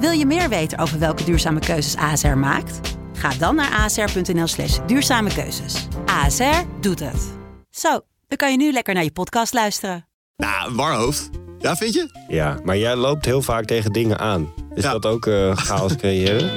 Wil je meer weten over welke duurzame keuzes ASR maakt? Ga dan naar asr.nl slash duurzame keuzes. ASR doet het. Zo, dan kan je nu lekker naar je podcast luisteren. Nou, warhoofd. Ja, vind je? Ja, maar jij loopt heel vaak tegen dingen aan. Is Ja. dat ook eh, chaos creëren?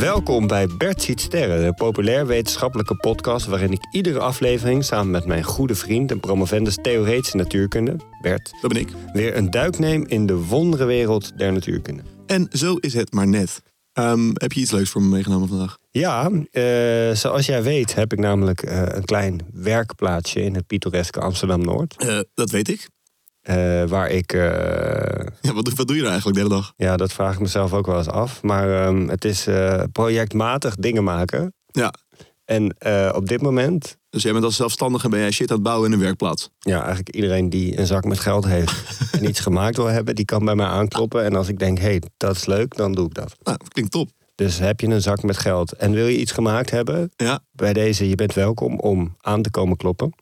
Welkom bij Bert Ziet Sterren, de populair wetenschappelijke podcast... waarin ik iedere aflevering samen met mijn goede vriend... en promovendus theoretische natuurkunde, Bert... Dat ben ik. weer een duik neem in de wonderenwereld der natuurkunde. En zo is het maar net. Ehm, heb je iets leuks voor me meegenomen vandaag? Ja, eh, zoals jij weet heb ik namelijk eh, een klein werkplaatsje... in het pittoreske Amsterdam-Noord... Eh, dat weet ik. Eh, waar ik... eh, Ja, wat, doe- wat doe je er eigenlijk de hele dag? ja, dat vraag ik mezelf ook wel eens af. Maar ehm, het is eh, projectmatig dingen maken... Ja, En op dit moment, dus jij bent als zelfstandige ben jij shit aan het bouwen in een werkplaats. ja, eigenlijk iedereen die een zak met geld heeft en iets gemaakt wil hebben, die kan bij mij aankloppen. En als ik denk, hé, hey, dat is leuk, dan doe ik dat. Nou, klinkt top. Dus heb je een zak met geld en wil je iets gemaakt hebben, Ja, bij deze, je bent welkom om aan te komen kloppen.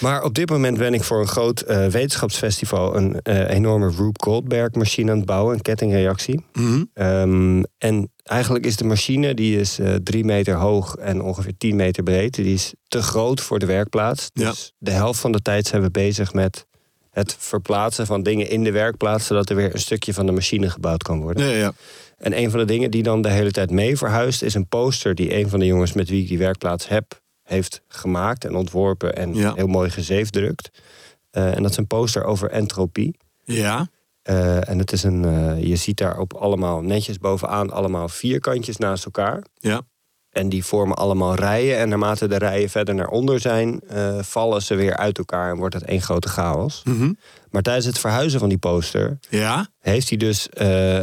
Maar op dit moment ben ik voor een groot eh, wetenschapsfestival een eh, enorme Rube Goldberg machine aan het bouwen, een kettingreactie. Mhm. Ehm, en eigenlijk is de machine, die is eh, drie meter hoog en ongeveer 10 meter breed. Die is te groot voor de werkplaats. Ja. Dus de helft van de tijd zijn we bezig met het verplaatsen van dingen in de werkplaats... zodat er weer een stukje van de machine gebouwd kan worden. ja, ja. En een van de dingen die dan de hele tijd mee verhuist... is een poster die een van de jongens met wie ik die werkplaats heb... heeft gemaakt en ontworpen en Ja. heel mooi gezeefdrukt. Eh en dat is een poster over entropie. Ja, Eh, en het is een, eh, je ziet daar op allemaal netjes bovenaan allemaal vierkantjes naast elkaar. ja. En die vormen allemaal rijen. En naarmate de rijen verder naar onder zijn, vallen ze weer uit elkaar en wordt het één grote chaos. Mhm. Maar tijdens het verhuizen van die poster Ja, heeft hij dus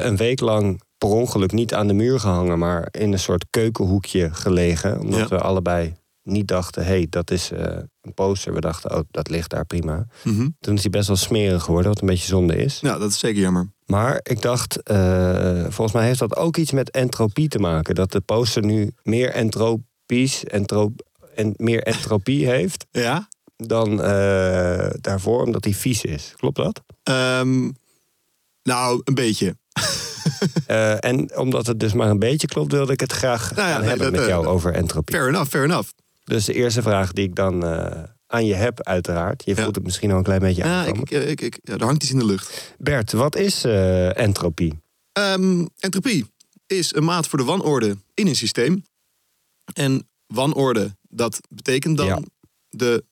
een week lang per ongeluk niet aan de muur gehangen, maar in een soort keukenhoekje gelegen. Omdat Ja. we allebei niet dachten, hé, hey, dat is eh, een poster. We dachten, oh, dat ligt daar prima. Mhm. Toen is hij best wel smerig geworden, wat een beetje zonde is. ja, dat is zeker jammer. Maar ik dacht, eh, volgens mij heeft dat ook iets met entropie te maken. Dat de poster nu meer entropies, entro en meer entropie heeft Ja, dan eh, daarvoor, omdat hij vies is. Klopt dat? Ehm, nou, een beetje. Eh, en omdat het dus maar een beetje klopt, wilde ik het graag Nou ja, nee, hebben dat, met eh, jou over entropie. Fair enough, fair enough. Dus de eerste vraag die ik dan eh, aan je heb, uiteraard. Je Ja. voelt het misschien al een klein beetje Ja, aankomen. ik, ik, ik, ja, er hangt iets in de lucht. Bert, wat is entropie? Ehm, entropie is een maat voor de wanorde in een systeem. En wanorde, dat betekent dan Ja. de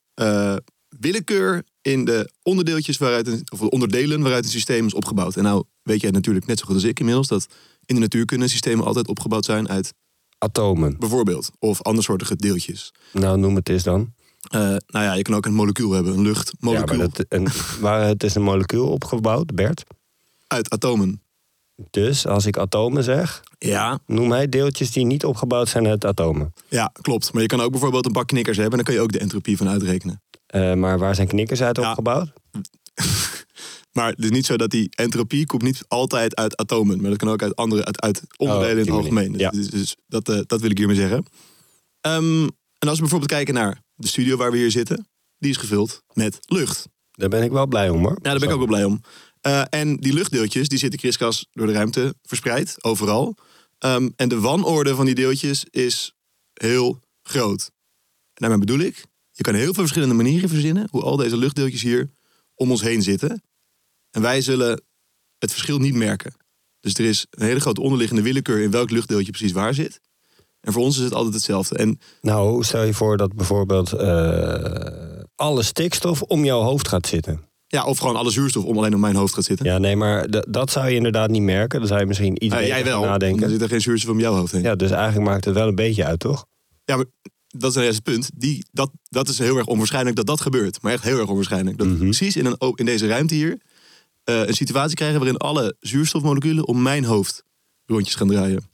willekeur in de onderdeeltjes waaruit een, of de onderdelen waaruit een systeem is opgebouwd. En nou weet jij natuurlijk net zo goed als ik inmiddels dat in de natuurkunde systemen altijd opgebouwd zijn uit Atomen. bijvoorbeeld of andersoortige deeltjes. Nou, noem het eens dan. Eh, nou ja, je kan ook een molecuul hebben, een Ja, luchtmolecuul maar dat, een, waar het is een molecuul opgebouwd, Bert. uit atomen. Dus als ik atomen zeg, Ja, noem mij deeltjes die niet opgebouwd zijn uit atomen. ja, klopt. Maar je kan ook bijvoorbeeld een pak knikkers hebben en dan kan je ook de entropie van uitrekenen. Eh, maar waar zijn knikkers uit Ja. opgebouwd? Maar het is niet zo dat die entropie komt niet altijd uit atomen. Maar dat kan ook uit andere, uit, uit onderdelen Oh, in het manier. algemeen. Ja. Dus, dus dat, eh, dat wil ik hiermee zeggen. Ehm, en als we bijvoorbeeld kijken naar de studio waar we hier zitten. Die is gevuld met lucht. Daar ben ik wel blij om hoor. Ja, daar ben ik ook wel blij om. Eh, en die luchtdeeltjes die zitten kriskras door de ruimte verspreid, overal. Ehm, en de wanorde van die deeltjes is heel groot. En daarmee bedoel ik je kan heel veel verschillende manieren verzinnen hoe al deze luchtdeeltjes hier om ons heen zitten. En wij zullen het verschil niet merken. Dus er is een hele grote onderliggende willekeur in welk luchtdeeltje precies waar zit. En voor ons is het altijd hetzelfde. En Nou, stel je voor dat bijvoorbeeld eh, alle stikstof om jouw hoofd gaat zitten. ja, of gewoon alle zuurstof om alleen op mijn hoofd gaat zitten. Ja, nee, maar dat zou je inderdaad niet merken. Dan zou je misschien iets Nou, beter jij wel, nadenken. er zit er geen zuurstof om jouw hoofd heen. Ja, dus eigenlijk maakt het wel een beetje uit, toch? Ja, maar dat is het punt. Die, dat, dat is heel erg onwaarschijnlijk dat dat gebeurt. Maar echt heel erg onwaarschijnlijk. Dat Mhm. precies in, een, in deze ruimte hier eh, een situatie krijgen waarin alle zuurstofmoleculen om mijn hoofd rondjes gaan draaien.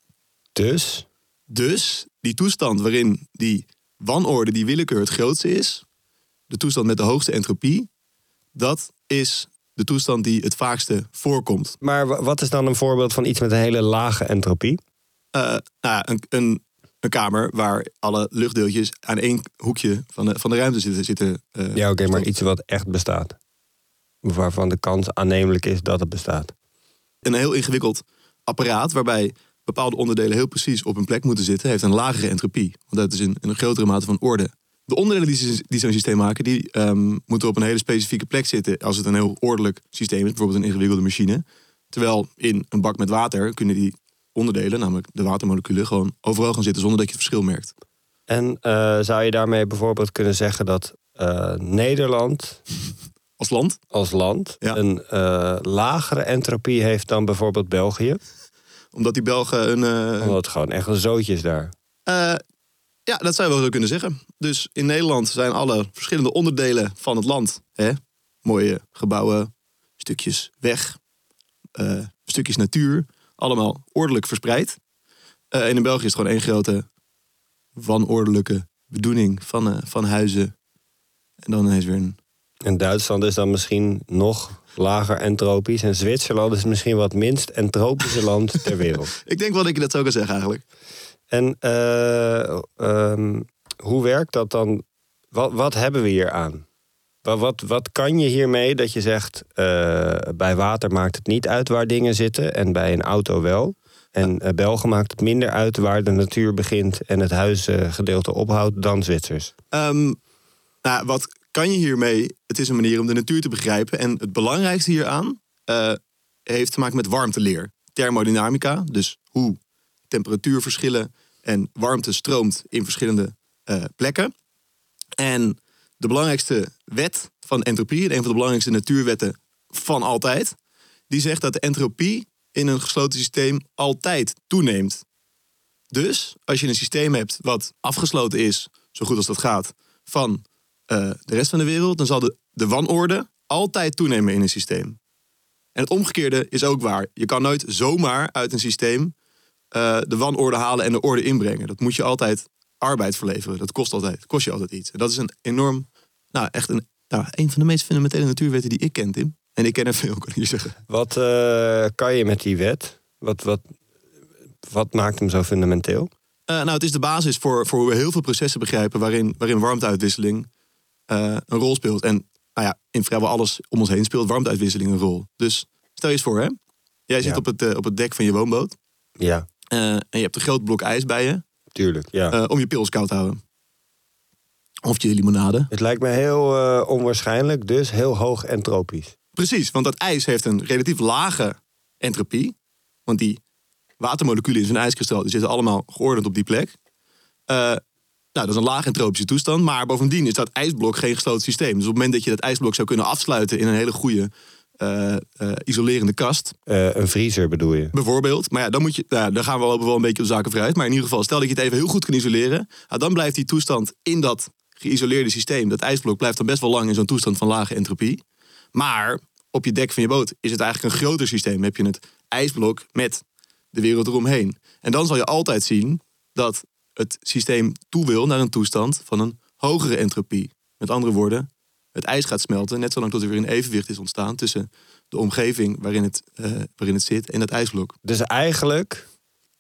Dus, Dus die toestand waarin die wanorde, die willekeur het grootste is, de toestand met de hoogste entropie, dat is de toestand die het vaakste voorkomt. maar wa- wat is dan een voorbeeld van iets met een hele lage entropie? Eh, nou ja, een, een, een kamer waar alle luchtdeeltjes aan één hoekje van de, van de ruimte zitten. zitten eh, Ja, oké, maar iets wat echt bestaat. Waarvan de kans aannemelijk is dat het bestaat. een heel ingewikkeld apparaat waarbij bepaalde onderdelen heel precies op hun plek moeten zitten, heeft een lagere entropie. Want dat is in, in een grotere mate van orde. De onderdelen die zo'n systeem maken, die ehm, moeten op een hele specifieke plek zitten als het een heel ordelijk systeem is, bijvoorbeeld een ingewikkelde machine. Terwijl in een bak met water kunnen die onderdelen, namelijk de watermoleculen, gewoon overal gaan zitten zonder dat je het verschil merkt. En eh, zou je daarmee bijvoorbeeld kunnen zeggen dat eh, Nederland Als land, als land Ja. een eh, lagere entropie heeft dan bijvoorbeeld België? omdat die Belgen een... eh, Omdat het gewoon echt een zootje is daar. Eh, ja, dat zou je wel zo kunnen zeggen. Dus in Nederland zijn alle verschillende onderdelen van het land. Hè? Mooie gebouwen, stukjes weg, stukjes natuur. Allemaal ordelijk verspreid. En in België is het gewoon één grote wanordelijke bedoeling van, van huizen. En dan is weer een... En Duitsland is dan misschien nog lager entropisch. En Zwitserland is misschien wat minst entropische land ter wereld. Ik denk wel dat je dat zo kan zeggen eigenlijk. En eh, ehm, hoe werkt dat dan? Wat, wat hebben we hier aan? Wat, wat, wat kan je hiermee dat je zegt, eh, bij water maakt het niet uit waar dingen zitten en bij een auto wel. En eh, Belgen maakt het minder uit waar de natuur begint en het huisgedeelte ophoudt dan Zwitsers. Ehm, nou, wat kan je hiermee? Het is een manier om de natuur te begrijpen. En het belangrijkste hieraan eh, heeft te maken met warmteleer. Thermodynamica, dus hoe temperatuurverschillen en warmte stroomt in verschillende eh, plekken. En de belangrijkste wet van entropie, en een van de belangrijkste natuurwetten van altijd, die zegt dat de entropie in een gesloten systeem altijd toeneemt. Dus als je een systeem hebt wat afgesloten is, zo goed als dat gaat, van eh, de rest van de wereld, dan zal de, de wanorde altijd toenemen in een systeem. En het omgekeerde is ook waar. Je kan nooit zomaar uit een systeem eh, de wanorde halen en de orde inbrengen. Dat moet je altijd arbeid verleveren. Dat kost altijd, kost je altijd iets. En dat is een enorm, nou echt een, nou, een van de meest fundamentele natuurwetten die ik ken, Tim. En ik ken er veel, kan ik je zeggen. Wat eh, kan je met die wet? Wat, wat, wat maakt hem zo fundamenteel? Nou, het is de basis voor, voor hoe we heel veel processen begrijpen waarin, waarin warmteuitwisseling eh, een rol speelt. En nou ja, in vrijwel alles om ons heen speelt warmteuitwisseling een rol. Dus stel je eens voor, hè? Jij zit Ja. op, het, eh, op het dek van je woonboot Ja, eh, en je hebt een groot blok ijs bij je tuurlijk. Ja. om je pils koud te houden. Of je limonade. Het lijkt me heel onwaarschijnlijk, dus heel hoog entropisch. Precies, want dat ijs heeft een relatief lage entropie. Want die watermoleculen in zijn ijskristal die zitten allemaal geordend op die plek. Eh, nou, dat is een laag entropische toestand. Maar bovendien is dat ijsblok geen gesloten systeem. Dus op het moment dat je dat ijsblok zou kunnen afsluiten in een hele goede eh, eh, isolerende kast, Eh, een vriezer bedoel je? bijvoorbeeld. Maar ja, dan, moet je, nou, dan gaan we lopen wel een beetje op de zaken vooruit. Maar in ieder geval, stel dat je het even heel goed kan isoleren. nou, dan blijft die toestand in dat geïsoleerde systeem, dat ijsblok, blijft dan best wel lang in zo'n toestand van lage entropie. Maar op je dek van je boot is het eigenlijk een groter systeem. Heb je het ijsblok met de wereld eromheen. En dan zal je altijd zien dat het systeem toe wil naar een toestand van een hogere entropie. Met andere woorden, het ijs gaat smelten, net zolang tot er weer een evenwicht is ontstaan tussen de omgeving waarin het, eh, waarin het zit en dat ijsblok. Dus eigenlijk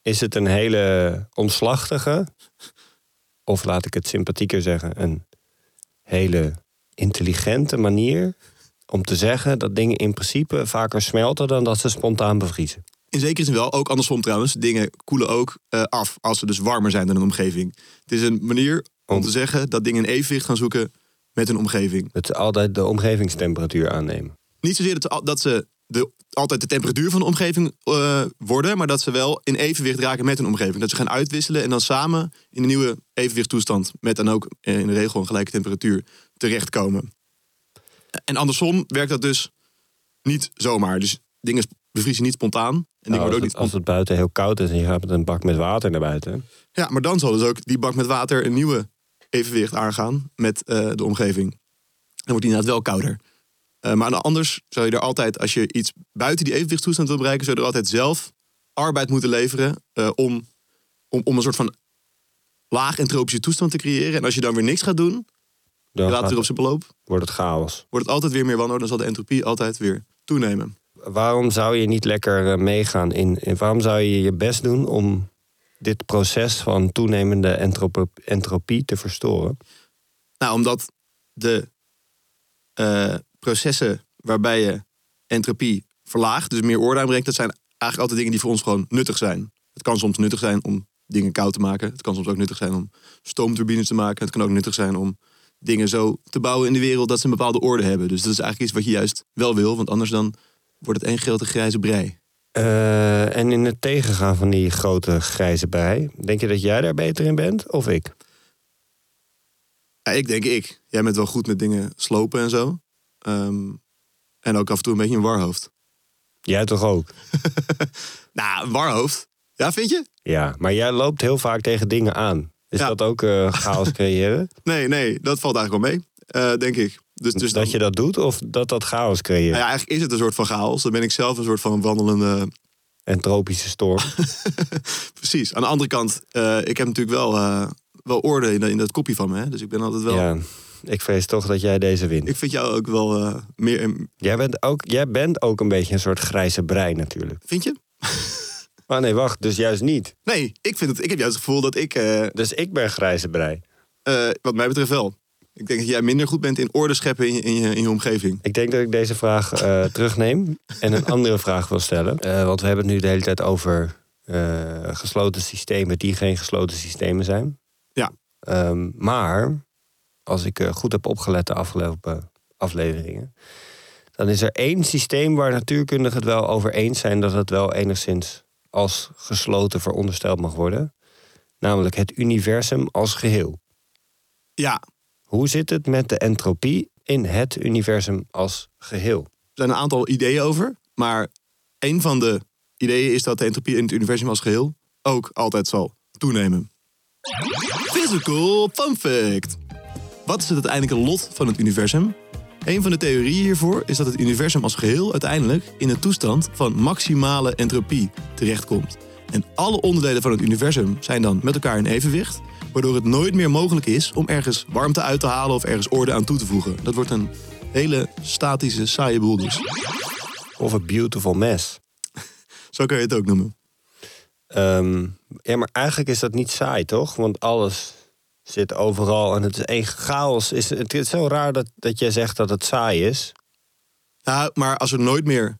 is het een hele omslachtige, of laat ik het sympathieker zeggen, een hele intelligente manier om te zeggen dat dingen in principe vaker smelten dan dat ze spontaan bevriezen. In zekere zin wel, ook andersom trouwens. Dingen koelen ook eh, af als ze dus warmer zijn dan een omgeving. Het is een manier Om Om- te zeggen dat dingen in evenwicht gaan zoeken met hun omgeving. Dat ze altijd de omgevingstemperatuur aannemen. Niet zozeer dat ze, al- dat ze de, altijd de temperatuur van de omgeving eh, worden, maar dat ze wel in evenwicht raken met hun omgeving. Dat ze gaan uitwisselen en dan samen in een nieuwe evenwichtstoestand met dan ook eh, in de regel een gelijke temperatuur terechtkomen. En andersom werkt dat dus niet zomaar. Dus dingen bevriezen niet spontaan. En Nou, ook het, niet als het buiten heel koud is en je gaat met een bak met water naar buiten. Ja, maar dan zal dus ook die bak met water een nieuwe evenwicht aangaan met eh, de omgeving. Dan wordt die inderdaad wel kouder. Eh, maar anders zou je er altijd, als je iets buiten die evenwichtstoestand wil bereiken, zou je er altijd zelf arbeid moeten leveren eh, om, om, om een soort van laag entropische toestand te creëren. En als je dan weer niks gaat doen, Dan laat gaat- het weer op zijn beloop, wordt het chaos. wordt het altijd weer meer wanhoop. Dan zal de entropie altijd weer toenemen. Waarom zou je niet lekker eh, meegaan in, in... Waarom zou je je best doen om dit proces van toenemende entropie te verstoren? Nou, omdat de eh, processen waarbij je entropie verlaagt, dus meer orde aanbrengt, dat zijn eigenlijk altijd dingen die voor ons gewoon nuttig zijn. Het kan soms nuttig zijn om dingen koud te maken. Het kan soms ook nuttig zijn om stoomturbines te maken. Het kan ook nuttig zijn om dingen zo te bouwen in de wereld dat ze een bepaalde orde hebben. Dus dat is eigenlijk iets wat je juist wel wil, want anders dan wordt het één grote grijze brei. Eh, en in het tegengaan van die grote grijze bij, denk je dat jij daar beter in bent of ik? Ja, ik denk ik. Jij bent wel goed met dingen slopen en zo. Ehm, en ook af en toe een beetje een warhoofd. Jij toch ook? Nou, een warhoofd. Ja, vind je? Ja, maar jij loopt heel vaak tegen dingen aan. Is Ja. dat ook eh, chaos creëren? Nee, nee, dat valt eigenlijk wel mee, eh, denk ik. Dus, dus dan- dat je dat doet of dat dat chaos creëert? Nou ja, eigenlijk is het een soort van chaos. Dan ben ik zelf een soort van wandelende... Een tropische storm. Precies. Aan de andere kant, eh, ik heb natuurlijk wel, eh, wel orde in, in dat kopje van me. Hè? Dus ik ben altijd wel... Ja, ik vrees toch dat jij deze wint. Ik vind jou ook wel eh, meer... Jij, bent ook, jij bent ook een beetje een soort grijze brein natuurlijk. Vind je? Maar nee, wacht, dus juist niet. Nee, ik, vind het, ik heb juist het gevoel dat ik, Dus ik ben grijze brein. eh, wat mij betreft wel... Ik denk dat jij minder goed bent in orde scheppen in je, in je, in je omgeving. Ik denk dat ik deze vraag eh, terugneem en een andere vraag wil stellen. Eh, want we hebben het nu de hele tijd over eh, gesloten systemen die geen gesloten systemen zijn. Ja. Ehm, maar als ik goed heb opgelet de afgelopen afleveringen, dan is er één systeem waar natuurkundigen het wel over eens zijn dat het wel enigszins als gesloten verondersteld mag worden. Namelijk het universum als geheel. Ja, Hoe zit het met de entropie in het universum als geheel? Er zijn een aantal ideeën over. Maar een van de ideeën is dat de entropie in het universum als geheel ook altijd zal toenemen. Physical fun fact. Wat is het uiteindelijke lot van het universum? Een van de theorieën hiervoor is dat het universum als geheel uiteindelijk in een toestand van maximale entropie terechtkomt. En alle onderdelen van het universum zijn dan met elkaar in evenwicht, waardoor het nooit meer mogelijk is om ergens warmte uit te halen of ergens orde aan toe te voegen. Dat wordt een hele statische, saaie boel dus. Of een beautiful mess? Zo kan je het ook noemen. Ehm, ja, maar eigenlijk is dat niet saai, toch? Want alles zit overal en het is één chaos. Is, het is zo raar dat, dat jij zegt dat het saai is. Nou, maar als er nooit meer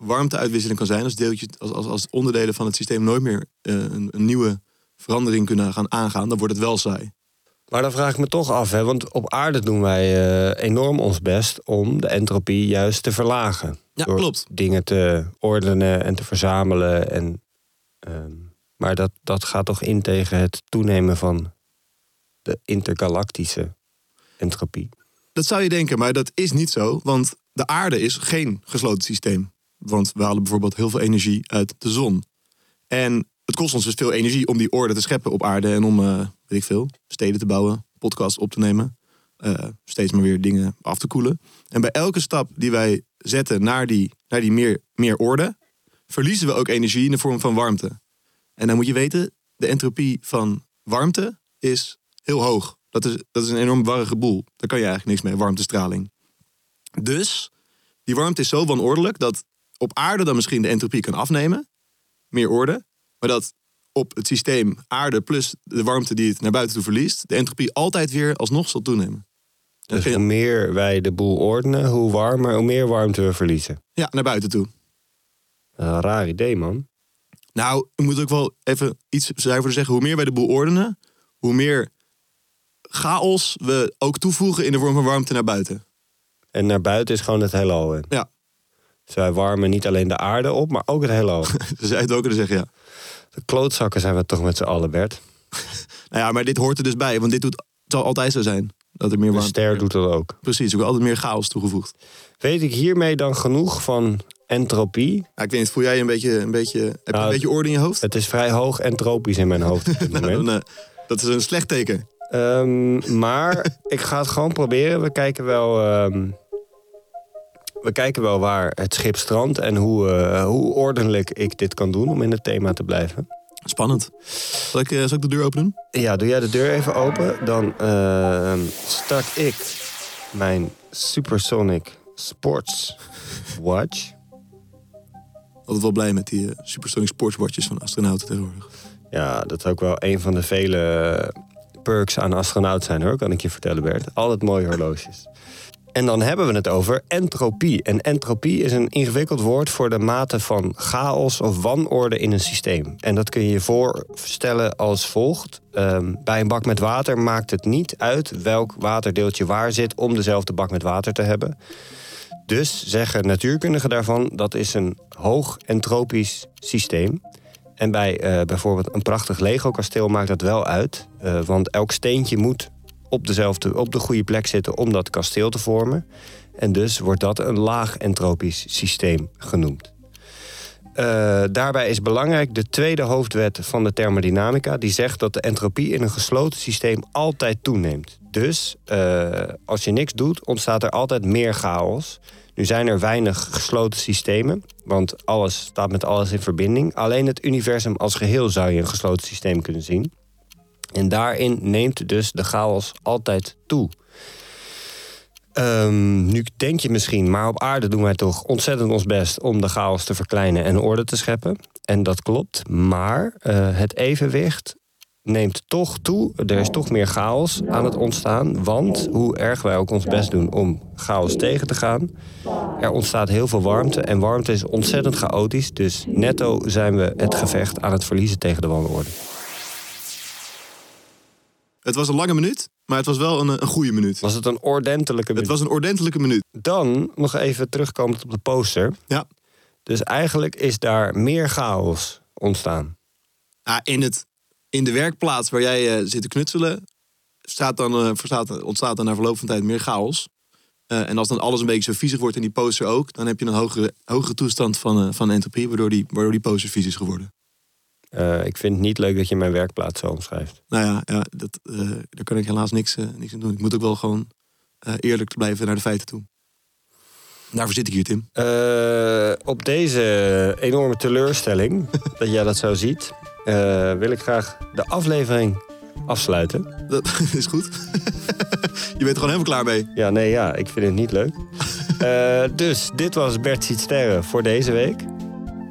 warmteuitwisseling kan zijn, als, deeltje, als, als, als onderdelen van het systeem nooit meer eh, een, een nieuwe verandering kunnen gaan aangaan, dan wordt het wel saai. Maar dan vraag ik me toch af, hè, want op aarde doen wij eh, enorm ons best om de entropie juist te verlagen. Ja, Door klopt. dingen te ordenen en te verzamelen. En, ehm, maar dat, dat gaat toch in tegen het toenemen van de intergalactische entropie. Dat zou je denken, maar dat is niet zo, want de aarde is geen gesloten systeem. Want we halen bijvoorbeeld heel veel energie uit de zon. En het kost ons dus veel energie om die orde te scheppen op aarde en om, eh, weet ik veel, steden te bouwen, podcasts op te nemen, eh, steeds maar weer dingen af te koelen. En bij elke stap die wij zetten naar die, naar die meer, meer orde, verliezen we ook energie in de vorm van warmte. En dan moet je weten, de entropie van warmte is heel hoog. Dat is, dat is een enorm warrige boel. Daar kan je eigenlijk niks mee, warmtestraling. Dus die warmte is zo wanordelijk dat op aarde dan misschien de entropie kan afnemen. Meer orde. Maar dat op het systeem aarde plus de warmte die het naar buiten toe verliest, de entropie altijd weer alsnog zal toenemen. Dus hoe meer wij de boel ordenen, hoe warmer, hoe meer warmte we verliezen. ja, naar buiten toe. Een raar idee, man. Nou, ik moet ook wel even iets zuiverder zeggen. Hoe meer wij de boel ordenen, hoe meer chaos we ook toevoegen in de vorm van warmte naar buiten. En naar buiten is gewoon het heelal. Ja, Wij warmen niet alleen de aarde op, maar ook het heelal. dus jij het ook kunnen zeggen, ja. De klootzakken zijn we toch met z'n allen, Bert. Nou ja, maar dit hoort er dus bij, want dit doet, het zal altijd zo zijn. Dat er meer De ster doet dat ook. Precies, wordt altijd meer chaos toegevoegd. Weet ik hiermee dan genoeg van entropie? Ja, ik weet niet, voel jij een beetje, een beetje, heb je Nou, een beetje orde in je hoofd? Het is vrij hoog entropisch in mijn hoofd op dit Nou, moment. dan, eh, dat is een slecht teken. Ehm, maar ik ga het gewoon proberen. We kijken wel, ehm, we kijken wel waar het schip strandt en hoe, eh, hoe ordelijk ik dit kan doen om in het thema te blijven. Spannend. Zal ik, eh, zal ik de deur openen? Ja, doe jij de deur even open. Dan ehm, start ik mijn Supersonic Sports Watch. Altijd wel blij met die eh, Supersonic Sportswatches van astronauten tegenwoordig. Ja, dat is ook wel een van de vele perks aan astronaut zijn hoor, kan ik je vertellen Bert. Altijd mooie horloges. En dan hebben we het over entropie. En entropie is een ingewikkeld woord voor de mate van chaos of wanorde in een systeem. En dat kun je je voorstellen als volgt. Ehm, bij een bak met water maakt het niet uit welk waterdeeltje waar zit om dezelfde bak met water te hebben. Dus zeggen natuurkundigen daarvan dat is een hoog entropisch systeem. En bij eh, bijvoorbeeld een prachtig Lego-kasteel maakt dat wel uit. eh, want elk steentje moet op, dezelfde, op de goede plek zitten om dat kasteel te vormen. En dus wordt dat een laag entropisch systeem genoemd. Eh, daarbij is belangrijk de tweede hoofdwet van de thermodynamica... die zegt dat de entropie in een gesloten systeem altijd toeneemt. Dus eh, als je niks doet, ontstaat er altijd meer chaos. Nu zijn er weinig gesloten systemen, want alles staat met alles in verbinding. Alleen het universum als geheel zou je een gesloten systeem kunnen zien. En daarin neemt dus de chaos altijd toe. Ehm, nu denk je misschien, maar op aarde doen wij toch ontzettend ons best om de chaos te verkleinen en orde te scheppen. En dat klopt, maar eh, het evenwicht neemt toch toe. Er is toch meer chaos aan het ontstaan. Want hoe erg wij ook ons best doen om chaos tegen te gaan, er ontstaat heel veel warmte. En warmte is ontzettend chaotisch. Dus netto zijn we het gevecht aan het verliezen tegen de wanorde. Het was een lange minuut, maar het was wel een, een goede minuut. Was het een ordentelijke Het was een ordentelijke minuut. Dan nog even terugkomend op de poster. Ja. Dus eigenlijk is daar meer chaos ontstaan. Ah, in, het, in de werkplaats waar jij eh, zit te knutselen, staat dan, eh, verstaat, ontstaat dan na verloop van tijd meer chaos. Eh, en als dan alles een beetje zo viezig wordt in die poster ook, dan heb je een hogere, hogere toestand van, van entropie, waardoor die, waardoor die poster vies is geworden. Eh, ik vind het niet leuk dat je mijn werkplaats zo omschrijft. Nou ja, ja dat, eh, daar kan ik helaas niks, eh, niks aan doen. Ik moet ook wel gewoon eerlijk blijven naar de feiten toe. Daarvoor zit ik hier, Tim. Op deze enorme teleurstelling, dat jij dat zo ziet, wil ik graag de aflevering afsluiten. Dat is goed. je bent er gewoon helemaal klaar mee. Ja, nee, ja, ik vind het niet leuk. Dus dit was Bert Ziet Sterren voor deze week.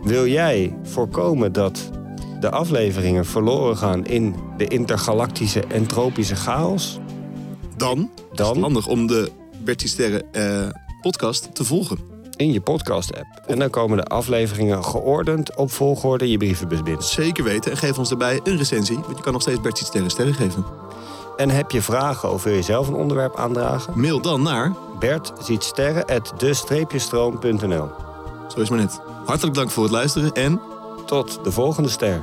Wil jij voorkomen dat de afleveringen verloren gaan in de intergalactische entropische chaos? Dan, Dan? is het handig om de Bertie Sterren eh, podcast te volgen. In je podcast-app. En dan komen de afleveringen geordend op volgorde je brievenbus binnen. Zeker weten. En geef ons daarbij een recensie. Want je kan nog steeds Bertie Sterren sterren geven. En heb je vragen of wil je zelf een onderwerp aandragen? Mail dan naar, Bert ziet sterren at de-stroom.nl. zo is maar net. Hartelijk dank voor het luisteren en Tot de volgende ster.